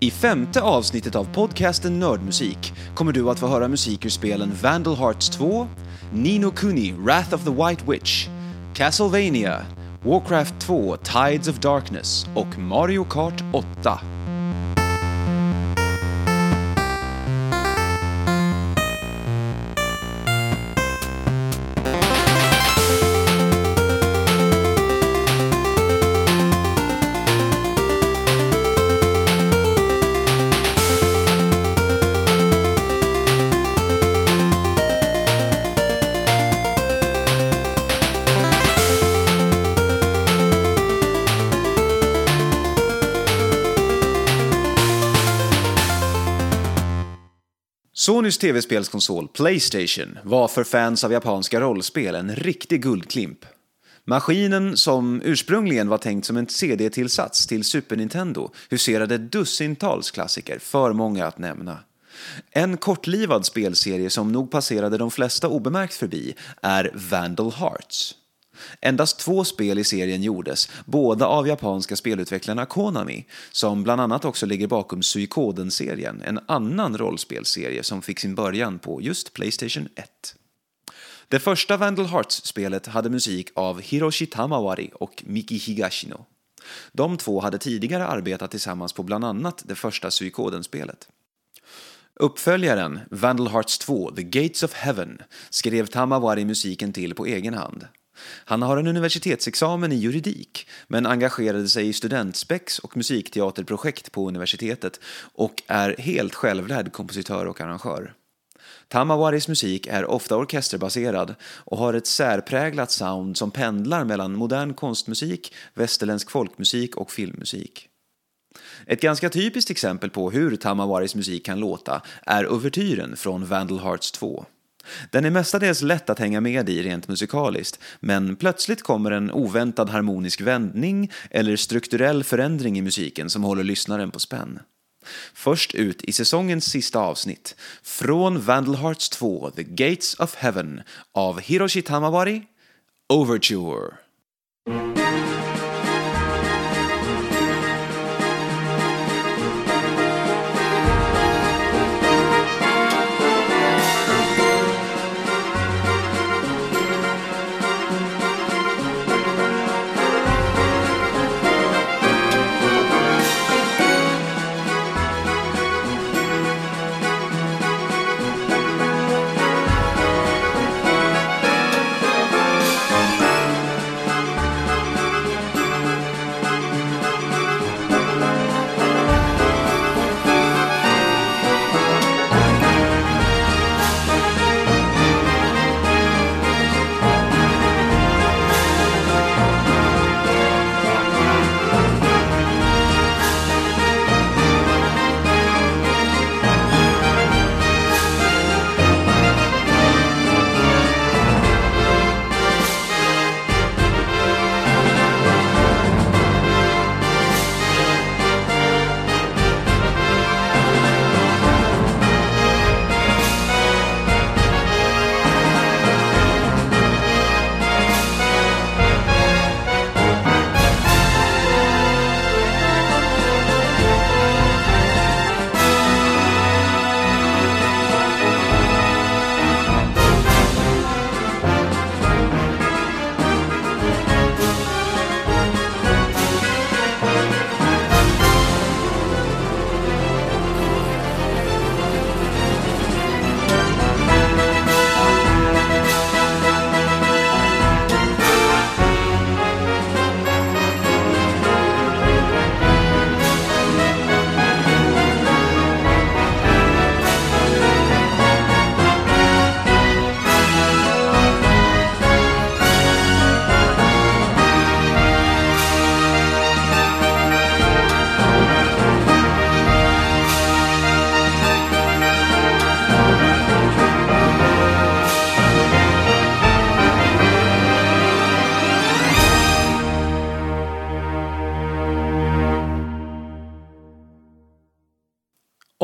I femte avsnittet av podcasten Nördmusik kommer du att få höra musik ur spelen Vandal Hearts 2, Nino Kuni Wrath of the White Witch, Castlevania, Warcraft 2 Tides of Darkness och Mario Kart 8. Sonys tv-spelskonsol Playstation var för fans av japanska rollspel en riktig guldklimp. Maskinen, som ursprungligen var tänkt som en CD-tillsats till Super Nintendo, huserade dussintals klassiker, för många att nämna. En kortlivad spelserie som nog passerade de flesta obemärkt förbi är Vandal Hearts. Endast två spel i serien gjordes, båda av japanska spelutvecklarna Konami, som bland annat också ligger bakom Suikoden-serien, en annan rollspelserie som fick sin början på just Playstation 1. Det första Vandal Hearts-spelet hade musik av Hiroshi Tamawari och Miki Higashino. De två hade tidigare arbetat tillsammans på bland annat det första Suikoden-spelet. Uppföljaren, Vandal Hearts 2, The Gates of Heaven, skrev Tamawari musiken till på egen hand. Han har en universitetsexamen i juridik, men engagerade sig i studentspex och musikteaterprojekt på universitetet och är helt självlärd kompositör och arrangör. Tamawaris musik är ofta orkesterbaserad och har ett särpräglat sound som pendlar mellan modern konstmusik, västerländsk folkmusik och filmmusik. Ett ganska typiskt exempel på hur Tamawaris musik kan låta är uvertyren från Vandal Hearts 2. Den är mestadels lätt att hänga med i rent musikaliskt, men plötsligt kommer en oväntad harmonisk vändning eller strukturell förändring i musiken som håller lyssnaren på spänn. Först ut i säsongens sista avsnitt, från Vandal Hearts 2, The Gates of Heaven av Hiroshi Tamawari, Overture.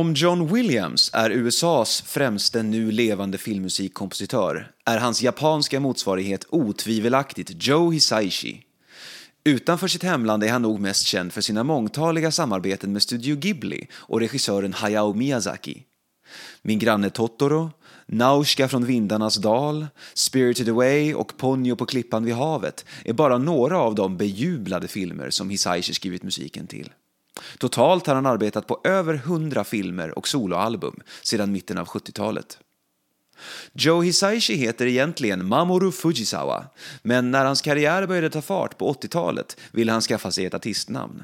Om John Williams är USAs främste nu levande filmmusikkompositör är hans japanska motsvarighet otvivelaktigt Joe Hisaishi. Utanför sitt hemland är han nog mest känd för sina mångtaliga samarbeten med Studio Ghibli och regissören Hayao Miyazaki. Min granne Totoro, Naushka från vindarnas dal, Spirited Away och Ponyo på klippan vid havet är bara några av de bejublade filmer som Hisaishi skrivit musiken till. Totalt har han arbetat på över 100 filmer och soloalbum sedan mitten av 70-talet. Joe Hisaishi heter egentligen Mamoru Fujisawa, men när hans karriär började ta fart på 80-talet ville han skaffa sig ett artistnamn.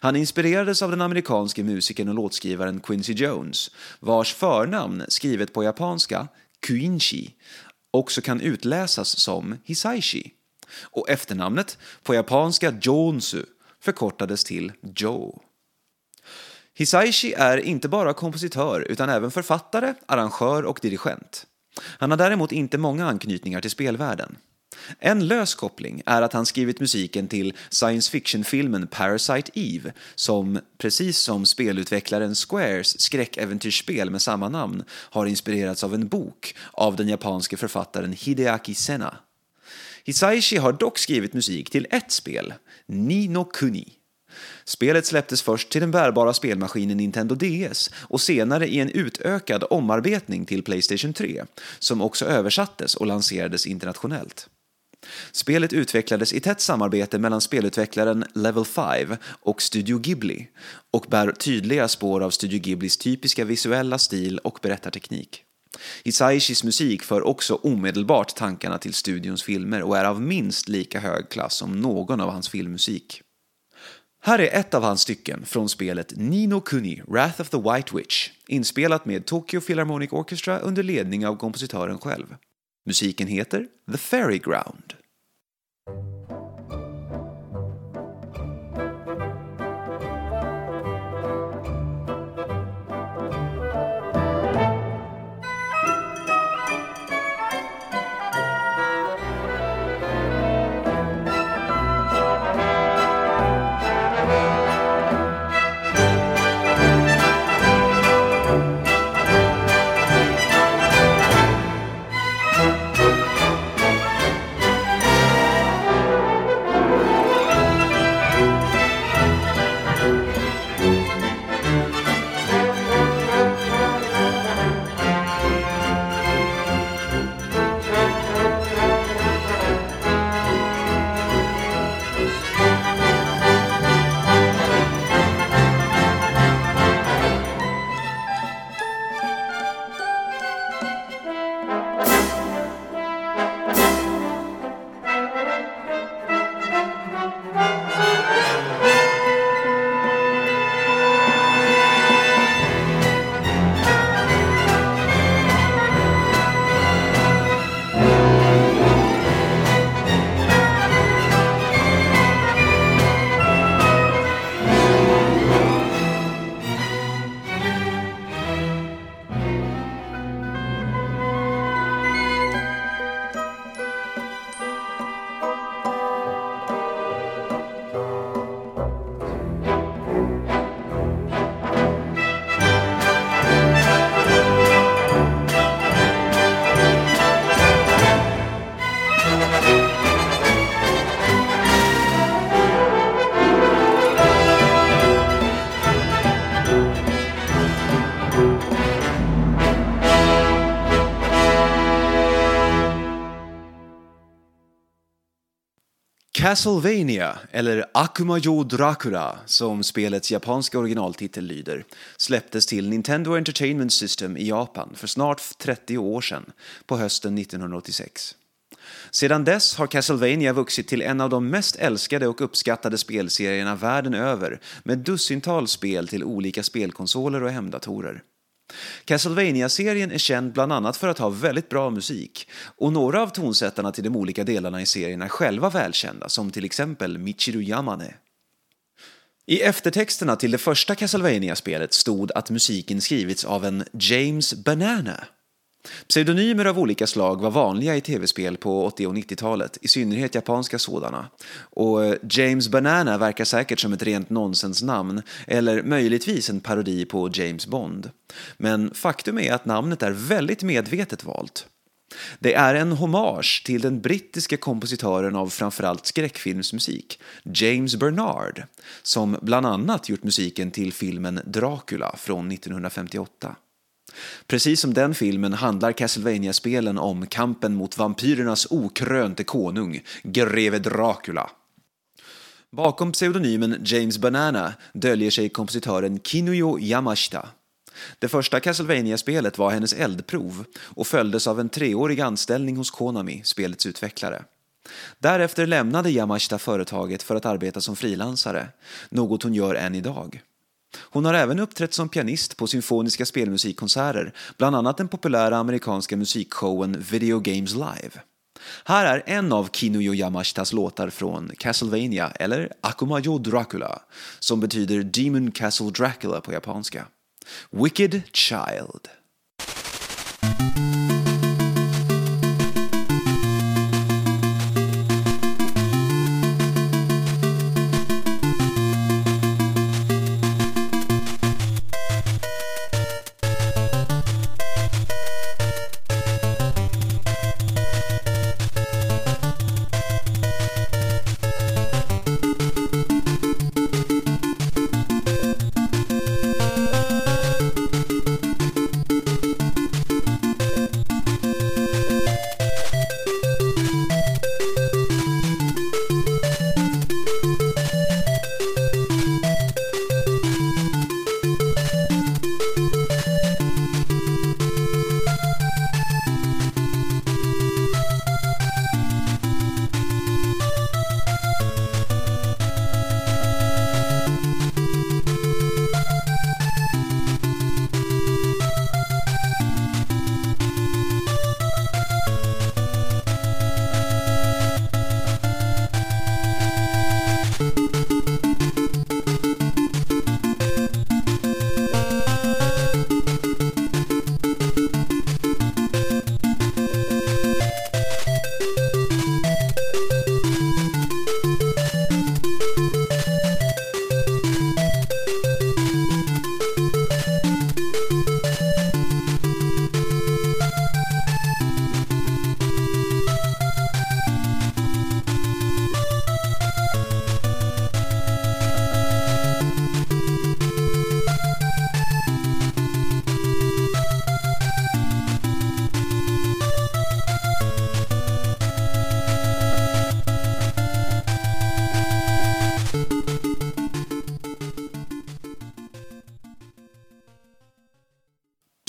Han inspirerades av den amerikanske musikern och låtskrivaren Quincy Jones, vars förnamn, skrivet på japanska, Kuinchi, också kan utläsas som Hisaishi. Och efternamnet, på japanska Jonsu, förkortades till Joe. Hisaishi är inte bara kompositör utan även författare, arrangör och dirigent. Han har däremot inte många anknytningar till spelvärlden. En lös koppling är att han skrivit musiken till science fiction-filmen Parasite Eve som, precis som spelutvecklaren Squares skräckäventyrsspel med samma namn, har inspirerats av en bok av den japanske författaren Hideaki Sena. Hisaishi har dock skrivit musik till ett spel, Ni no Kuni. Spelet släpptes först till den bärbara spelmaskinen Nintendo DS och senare i en utökad omarbetning till Playstation 3, som också översattes och lanserades internationellt. Spelet utvecklades i tätt samarbete mellan spelutvecklaren Level 5 och Studio Ghibli och bär tydliga spår av Studio Ghiblis typiska visuella stil och berättarteknik. Hisaishis musik för också omedelbart tankarna till studions filmer och är av minst lika hög klass som någon av hans filmmusik. Här är ett av hans stycken från spelet Nino Kuni, Wrath of the White Witch, inspelat med Tokyo Philharmonic Orchestra under ledning av kompositören själv. Musiken heter The Fairy Ground. Castlevania, eller Akumajo Dracula som spelets japanska originaltitel lyder, släpptes till Nintendo Entertainment System i Japan för snart 30 år sedan, på hösten 1986. Sedan dess har Castlevania vuxit till en av de mest älskade och uppskattade spelserierna världen över med dussintals spel till olika spelkonsoler och hemdatorer. Castlevania-serien är känd bland annat för att ha väldigt bra musik och några av tonsättarna till de olika delarna i serien är själva välkända som till exempel Michiru Yamane. I eftertexterna till det första Castlevania-spelet stod att musiken skrivits av en James Banana Pseudonymer av olika slag var vanliga i tv-spel på 80 och 90-talet, i synnerhet japanska sådana. Och eh, James Banana verkar säkert som ett rent nonsensnamn, eller möjligtvis en parodi på James Bond. Men faktum är att namnet är väldigt medvetet valt. Det är en hommage till den brittiska kompositören av framförallt skräckfilmsmusik, James Bernard, som bland annat gjort musiken till filmen Dracula från 1958. Precis som den filmen handlar Castlevania-spelen om kampen mot vampyrernas okrönte konung, greve Dracula. Bakom pseudonymen James Banana döljer sig kompositören Kinuyo Yamashita. Det första Castlevania-spelet var hennes eldprov och följdes av en treårig anställning hos Konami, spelets utvecklare. Därefter lämnade Yamashita företaget för att arbeta som frilansare, något hon gör än idag. Hon har även uppträtt som pianist på symfoniska spelmusikkonserter, bland annat den populära amerikanska musikshowen Video Games Live. Här är en av Kinuyo Yamashitas låtar från Castlevania, eller Akumajo Dracula, som betyder Demon Castle Dracula på japanska. Wicked Child.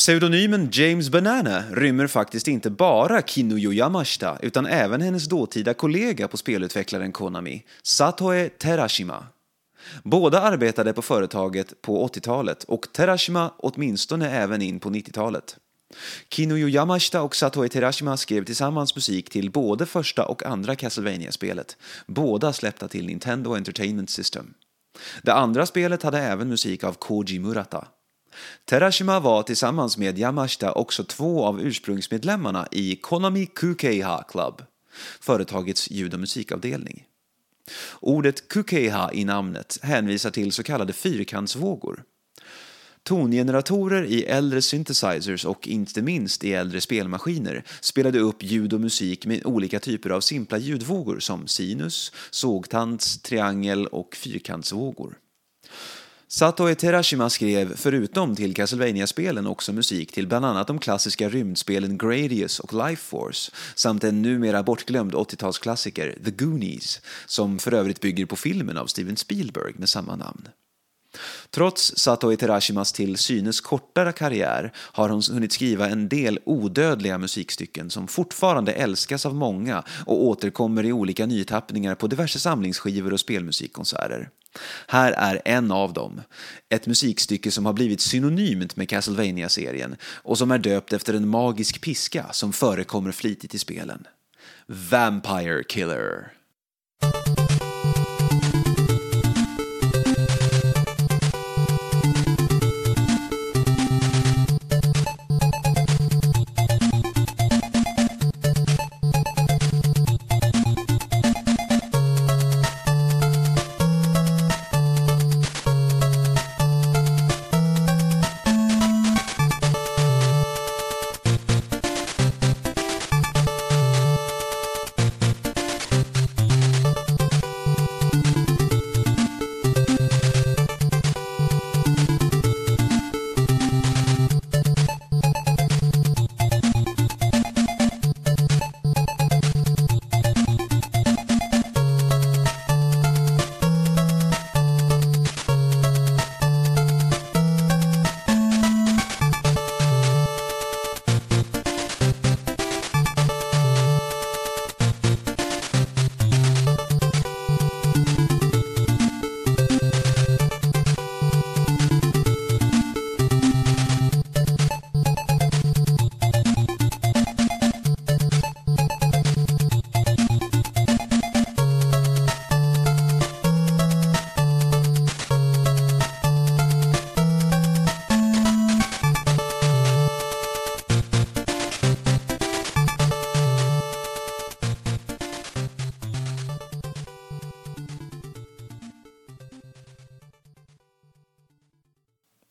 Pseudonymen James Banana rymmer faktiskt inte bara Kinuyo Yamashita utan även hennes dåtida kollega på spelutvecklaren Konami, Satoe Terashima. Båda arbetade på företaget på 80-talet och Terashima åtminstone även in på 90-talet. Kinuyo Yamashita och Satoe Terashima skrev tillsammans musik till både första och andra Castlevania-spelet, båda släppta till Nintendo Entertainment System. Det andra spelet hade även musik av Koji Murata. Terashima var tillsammans med Yamashita också två av ursprungsmedlemmarna i Konami Kukeiha Club, företagets ljud och musikavdelning. Ordet kukeiha i namnet hänvisar till så kallade fyrkantsvågor. Tongeneratorer i äldre synthesizers och inte minst i äldre spelmaskiner spelade upp ljud och musik med olika typer av simpla ljudvågor som sinus, sågtands, triangel och fyrkantsvågor. Satoe Terashima skrev, förutom till Castlevania-spelen, också musik till bland annat de klassiska rymdspelen Gradius och Life Force samt en numera bortglömd 80-talsklassiker, The Goonies, som för övrigt bygger på filmen av Steven Spielberg med samma namn. Trots Satoi Terashimas till synes kortare karriär har hon hunnit skriva en del odödliga musikstycken som fortfarande älskas av många och återkommer i olika nytappningar på diverse samlingsskivor och spelmusikkonserter. Här är en av dem, ett musikstycke som har blivit synonymt med Castlevania-serien och som är döpt efter en magisk piska som förekommer flitigt i spelen. Vampire Killer.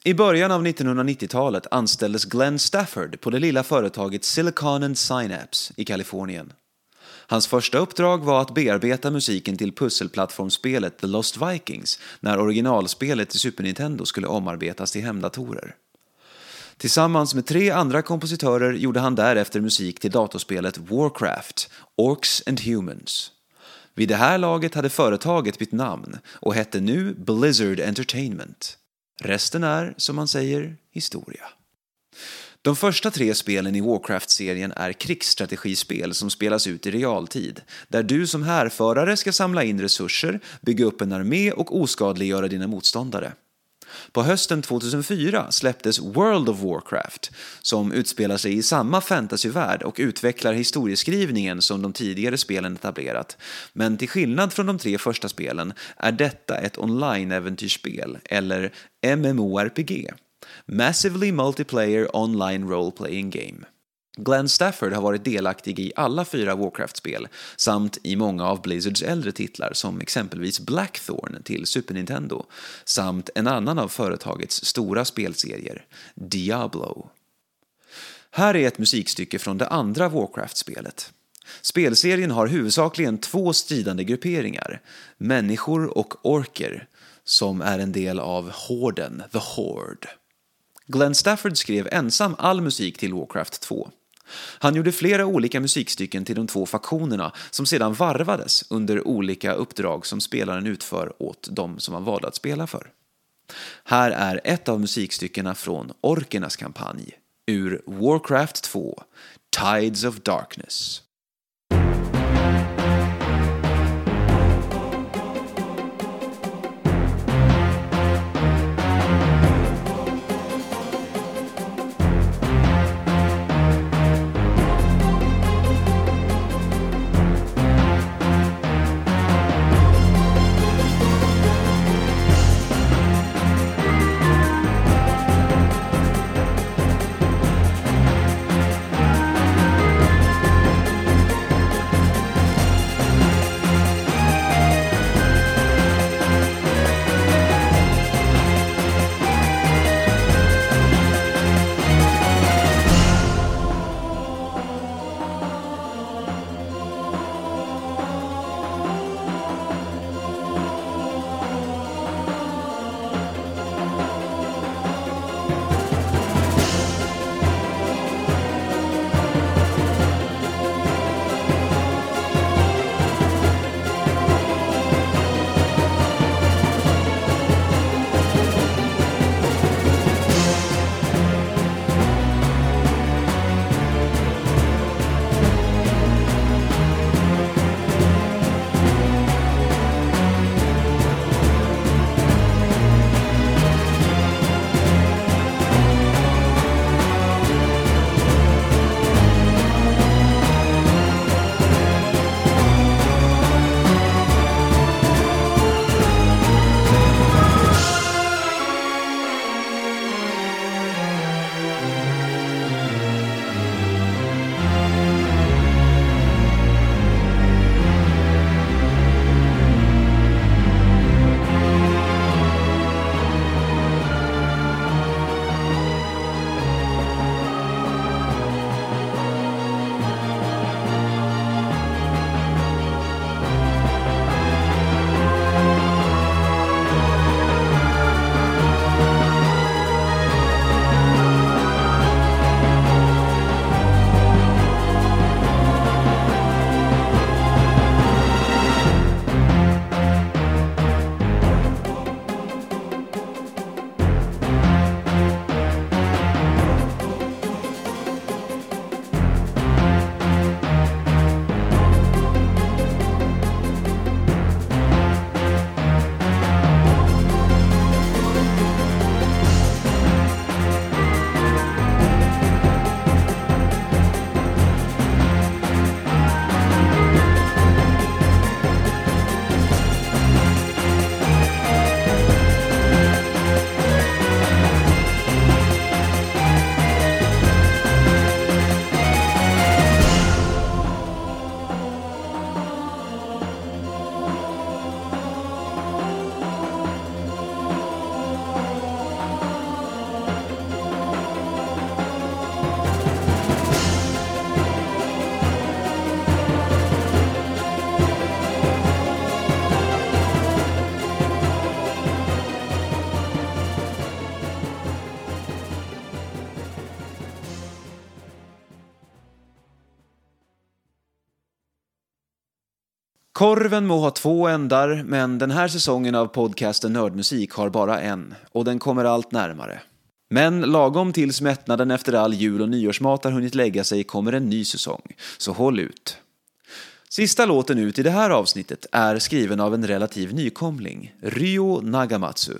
I början av 1990-talet anställdes Glenn Stafford på det lilla företaget Silicon and Synapse i Kalifornien. Hans första uppdrag var att bearbeta musiken till pusselplattformsspelet The Lost Vikings när originalspelet till Super Nintendo skulle omarbetas till hemdatorer. Tillsammans med tre andra kompositörer gjorde han därefter musik till datorspelet Warcraft, Orcs and Humans. Vid det här laget hade företaget bytt namn och hette nu Blizzard Entertainment. Resten är, som man säger, historia. De första tre spelen i Warcraft-serien är krigsstrategispel som spelas ut i realtid, där du som härförare ska samla in resurser, bygga upp en armé och oskadliggöra dina motståndare. På hösten 2004 släpptes World of Warcraft, som utspelar sig i samma fantasyvärld och utvecklar historieskrivningen som de tidigare spelen etablerat. Men till skillnad från de tre första spelen är detta ett online-äventyrsspel, eller MMORPG. Massively Multiplayer Online Role Playing Game. Glenn Stafford har varit delaktig i alla fyra Warcraft-spel samt i många av Blizzards äldre titlar som exempelvis Blackthorn till Super Nintendo samt en annan av företagets stora spelserier, Diablo. Här är ett musikstycke från det andra Warcraft-spelet. Spelserien har huvudsakligen två stridande grupperingar, människor och orker, som är en del av Horden, The Horde. Glenn Stafford skrev ensam all musik till Warcraft 2. Han gjorde flera olika musikstycken till de två faktionerna som sedan varvades under olika uppdrag som spelaren utför åt de som han valde att spela för. Här är ett av musikstyckena från Orkernas kampanj ur Warcraft 2, Tides of Darkness. Korven må ha två ändar, men den här säsongen av podcasten Nördmusik har bara en, och den kommer allt närmare. Men lagom tills mättnaden efter all jul och nyårsmat har hunnit lägga sig kommer en ny säsong, så håll ut. Sista låten ut i det här avsnittet är skriven av en relativ nykomling, Ryo Nagamatsu.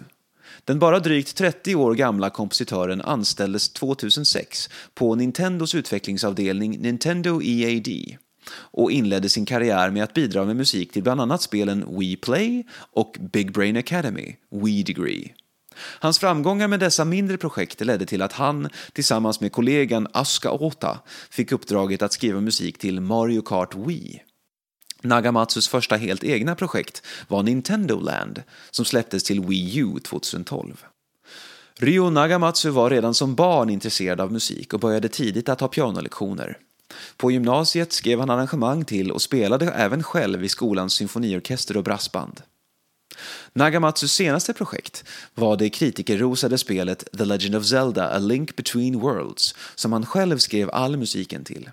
Den bara drygt 30 år gamla kompositören anställdes 2006 på Nintendos utvecklingsavdelning Nintendo EAD och inledde sin karriär med att bidra med musik till bland annat spelen We Play och Big Brain Academy, We Degree. Hans framgångar med dessa mindre projekt ledde till att han tillsammans med kollegan Asuka Ota fick uppdraget att skriva musik till Mario Kart Wii. Nagamatsus första helt egna projekt var Nintendo Land som släpptes till Wii U 2012. Ryo Nagamatsu var redan som barn intresserad av musik och började tidigt att ha pianolektioner. På gymnasiet skrev han arrangemang till och spelade även själv i skolans symfoniorkester och brassband. Nagamatsus senaste projekt var det kritikerrosade spelet The Legend of Zelda A Link Between Worlds som han själv skrev all musiken till.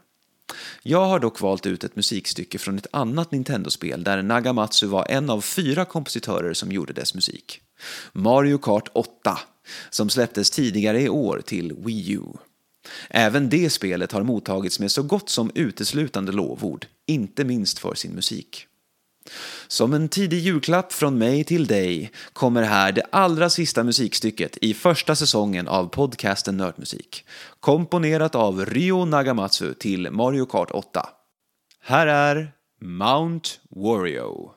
Jag har dock valt ut ett musikstycke från ett annat Nintendo-spel där Nagamatsu var en av fyra kompositörer som gjorde dess musik. Mario Kart 8, som släpptes tidigare i år till Wii U. Även det spelet har mottagits med så gott som uteslutande lovord, inte minst för sin musik. Som en tidig julklapp från mig till dig kommer här det allra sista musikstycket i första säsongen av podcasten Nördmusik. Komponerat av Ryo Nagamatsu till Mario Kart 8. Här är Mount Wario.